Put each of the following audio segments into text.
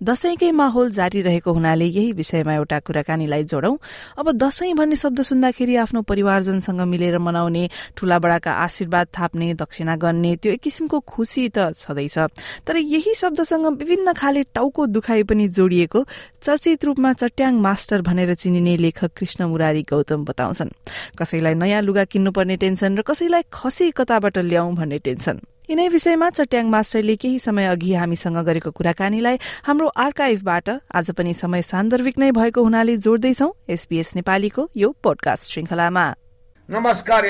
दशैंकै माहौल जारी रहेको हुनाले यही विषयमा एउटा कुराकानीलाई जोडौं। अब दशैं भन्ने शब्द सुन्दाखेरि आफ्नो परिवारजनसँग मिलेर मनाउने ठूला बडाका आशीर्वाद थाप्ने दक्षिणा गर्ने त्यो एक किसिमको खुशी त छँदैछ। तर यही शब्दसँग विभिन्न खाले टाउको दुखाइ पनि जोडिएको चर्चित रूपमा चट्याङ मास्टर भनेर चिनिने लेखक कृष्ण मुरारी गौतम बताउँछन्। कसैलाई नयाँ लुगा किन्नुपर्ने टेन्सन र कसैलाई खसी कताबाट ल्याउँ भन्ने टेन्सन। यिनै विषयमा चट्याङ मास्टरले केही समय अघि हामीसँग गरेको कुराकानीलाई हाम्रो आर्काइभबाट आज पनि समय सान्दर्भिक नै भएको हुनाले जोड्दैछौ एसपीएस नेपालीको यो पोडकास्ट श्रृंखलामा। नमस्कार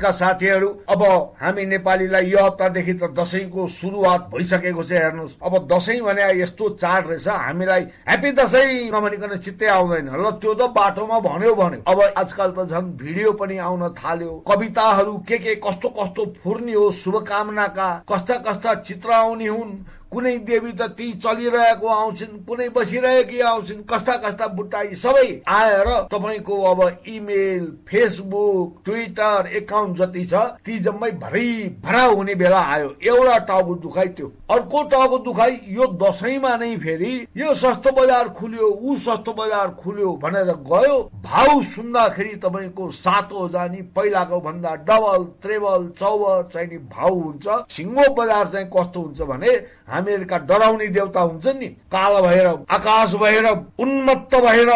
का साथीहरू। अब हामी नेपालीलाई यो हप्तादेखि त दसैँको सुरुवात भइसकेको छ हेर्नुहोस्। अब दसैँ भने यस्तो चाड रहेछ हामीलाई ह्याप्पी दसैँ नभनिकन चित्तै आउँदैन। ल त्यो त बाटोमा भन्यो भन्यो अब आजकल त झन् भिडियो पनि आउन थाल्यो। कविताहरू के के कस्तो कस्तो फुर्नी हो शुभकामनाका कस्ता कस्ता चित्र आउने हुन् कुनै देवी त ती चलिरहेको आउँछन् कुनै बसिरहेकी आउँछन् कस्ता कस्ता बुट्टाई सबै आएर तपाईँको अब इमेल फेसबुक ट्विटर एकाउन्ट जति छ ती जम्मै भरै भरा हुने बेला आयो। एउटा टाउको दुखाइ त्यो अर्को टाउको दुखाइ यो दसैँमा नै फेरि यो सस्तो बजार खुल्यो ऊ सस्तो बजार खुल्यो भनेर गयो। भाउ सुन्दाखेरि तपाईँको सातो जानी पहिलाको भन्दा डबल त्रेबल चौबर चाहिँ भाउ हुन्छ। छिङ्गो बजार चाहिँ कस्तो हुन्छ भने हामीहरूका डराउने देवता हुन्छ नि। कालो भएर आकाश भएर उन्मत्त भएर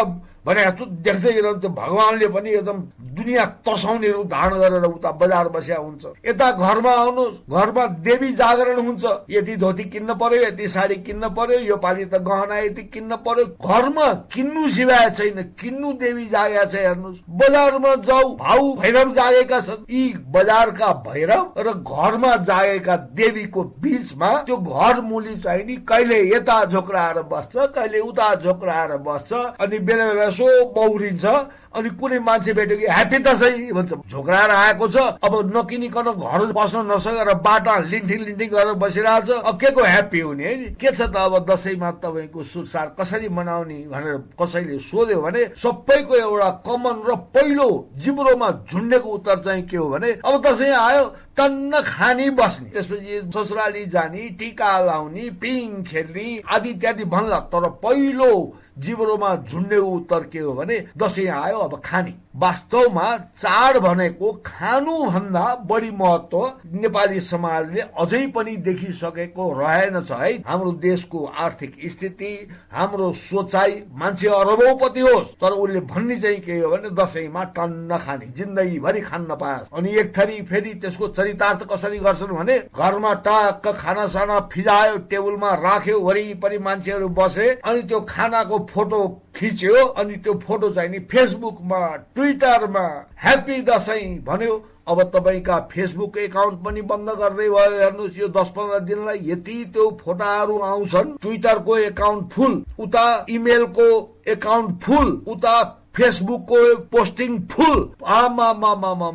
भने देख्दै भगवान्ले पनि एकदम दुनियाँ तर्साउने धारण गरेर उता बजार बस्या हुन्छ। यता घरमा आउनुहोस् घरमा देवी जागरण हुन्छ। यति धोती किन्न पर्यो यति साडी किन्न पर्यो यो पालि त गहना यति किन्न पर्यो। घरमा किन्नु सिवाय छैन किन्नु देवी जागेका छ हेर्नुहोस्। बजारमा जाऊ भाउ भैरव जागेका छन्। यी बजारका भैरव र घरमा जागेका देवीको बिचमा त्यो घर मुली चाहिँ नि कहिले यता झोक्राएर बस्छ कहिले उता झोक्राएर बस्छ अनि बेला बेला यसो बौरिन्छ अनि कुनै मान्छे भेट्यो कि ह्याप्पी दसैँ भन्छ झोक्राएर आएको छ। अब नकिनिकन घर बस्न नसकेर बाटो लिन्ठिङ लिन्ठिङ गरेर बसिरहेको छ। अब के को ह्याप्पी हुने है? के छ त अब दसैँमा तपाईँको सुरसार कसरी मनाउने भनेर कसैले सोध्यो भने सबैको एउटा कमन र पहिलो जिब्रोमा झुन्डेको उत्तर चाहिँ के हो भने अब दसैँ आयो टन्न खानी बस्ने। त्यसपछि ससुराली जाने टिका लाउने पिङ खेल्ने आदि इत्यादि भन्ला। तर पहिलो जिब्रोमा झुन्डे उत्तर के हो भने दसैँ आयो अब खाने। वास्तवमा चाड भनेको खानु भन्दा बढी महत्व नेपाली समाजले अझै पनि देखिसकेको रहेनछ है। हाम्रो देशको आर्थिक स्थिति हाम्रो सोचाइ मान्छे अरबौपति होस्। तर उसले भन्ने चाहिँ के हो भने दसैँमा टन्न खाने जिन्दगीभरि खान नपाओस् अनि एक थरी फेरि त्यसको चरितार्थ कसरी गर्छन् भने घरमा टक्क खाना साना फिजायो टेबलमा राख्यो वरिपरि मान्छेहरू बसे अनि त्यो खानाको फोटो खिच्यो अनि त्यो फोटो चाहिँ नि फेसबुकमा ट्विटरमा ह्याप्पी दसैँ भन्यो। अब तपाईँका फेसबुक एकाउन्ट पनि बन्द गर्दै भयो। हेर्नुहोस् यो दस पन्ध्र दिनलाई यति त्यो फोटाहरू आउँछन्। ट्विटरको एकाउन्ट फुल उता इमेलको एकाउन्ट फुल उता फेसबुकको पोस्टिङ फुल आमा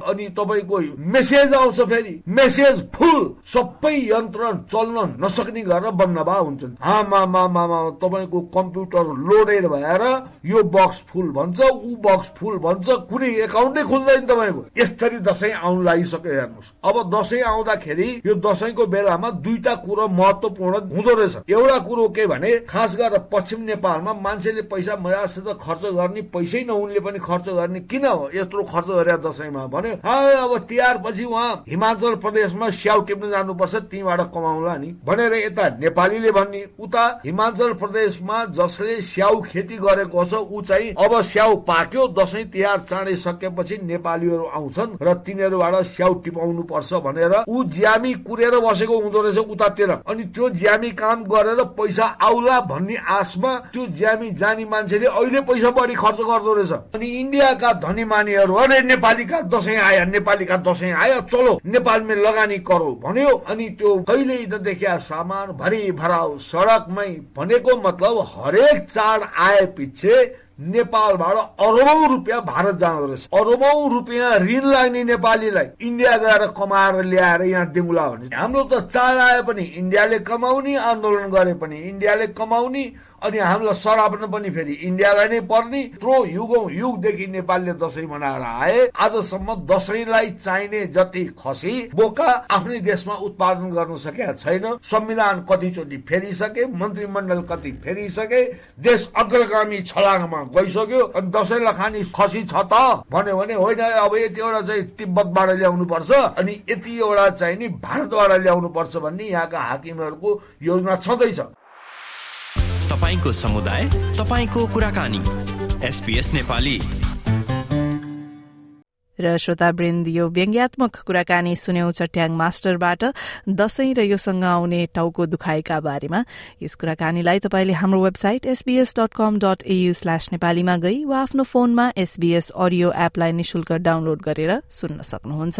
अनि तपाईँको मेसेज आउँछ फेरि। मेसेज फुल सबै यन्त्र चल्न नसक्ने गरेर बन्द भए हुन्छन्। आमा तपाईँको कम्प्युटर लोडेड भएर यो बक्स फुल भन्छ ऊ बक्स फुल भन्छ। कुनै एकाउन्टै खुल्दैन तपाईँको। यसरी दसैँ आउनु लागिसक्यो हेर्नुहोस्। अब दसैँ आउँदाखेरि यो दसैँको बेलामा दुईटा कुरो महत्वपूर्ण हुँदो रहेछ। एउटा कुरो के भने खास गरेर पश्चिम नेपालमा मान्छेले पैसा मजासित खर्च गर्ने पैसै उनले पनि खर्च गर्ने? किन यत्रो खर्च गरे दसैँमा? भन्यो अब तिहार पछि उहाँ हिमाचल प्रदेशमा स्याउ टिप्न जानुपर्छ त्यहीँबाट कमाउला नि। भनेर यता नेपालीले भन्ने उता हिमाचल प्रदेशमा जसले स्याउ खेती गरेको छ ऊ चाहिँ अब स्याउ पाक्यो दसैँ तिहार चाँडै सकेपछि नेपालीहरू आउँछन् र तिनीहरूबाट स्याउ टिपाउनु पर्छ भनेर ऊ ज्यामी कुरेर बसेको हुँदो रहेछ उतातिर। अनि त्यो ज्यामी काम गरेर पैसा आउला भन्ने आशमा त्यो ज्यामी जाने मान्छेले अहिले पैसा बढी खर्च गर्दो रहेछ अनि इन्डियाका धनीमानीहरू अरे नेपालीका दसैँ आयो नेपालीका दसैँ आयो चलो नेपालमै लगानी करो भन्यो। अनि त्यो कहिल्यै नदेखिया सामान भरि भराउ सडकमै भनेको मतलब हरेक चाड आए पछि नेपालबाट अरबौँ रुपियाँ भारत जाँदो रहेछ। अरबौँ रुपियाँ ऋण लाग्ने नेपालीलाई इन्डिया गएर कमाएर ल्याएर यहाँ दिउँला भने। हाम्रो त चाड आए पनि इन्डियाले कमाउने आन्दोलन गरे पनि इन्डियाले कमाउने अनि हामीलाई सराप्न पनि फेरि इन्डियालाई नै पर्ने त्रो युगौँ युगदेखि नेपालले दसैँ मनाएर आए। आजसम्म दसैँलाई चाहिने जति खसी बोका आफ्नै देशमा उत्पादन गर्न सकेका छैन। संविधान कतिचोटि फेरिसके मन्त्रीमण्डल कति फेरिसके देश अग्रगामी छलाङमा गइसक्यो। अनि दसैँलाई खाने खसी छ त? भन्यो भने होइन अब यतिवटा चाहिँ तिब्बतबाट ल्याउनु पर्छ अनि यतिवटा चाहिँ नि भारतबाट ल्याउनु पर्छ भन्ने यहाँका हाकिमहरूको योजना छँदैछ। तपाईँको समुदाय तपाईँको कुराकानी। एसपिएस नेपाली। र श्रोतावृन्द यो व्यङ्ग्यात्मक कुराकानी सुन्यौ चट्याङ मास्टरबाट दशैं र योसँग आउने टाउको दुखाइका बारेमा। यस कुराकानीलाई तपाईँले हाम्रो website SBS dot com dot AU slash नेपालीमा गई वा आफ्नो फोनमा एसबीएस अडियो एपलाई निशुल्क डाउनलोड गरेर सुन्न सक्नुहुन्छ।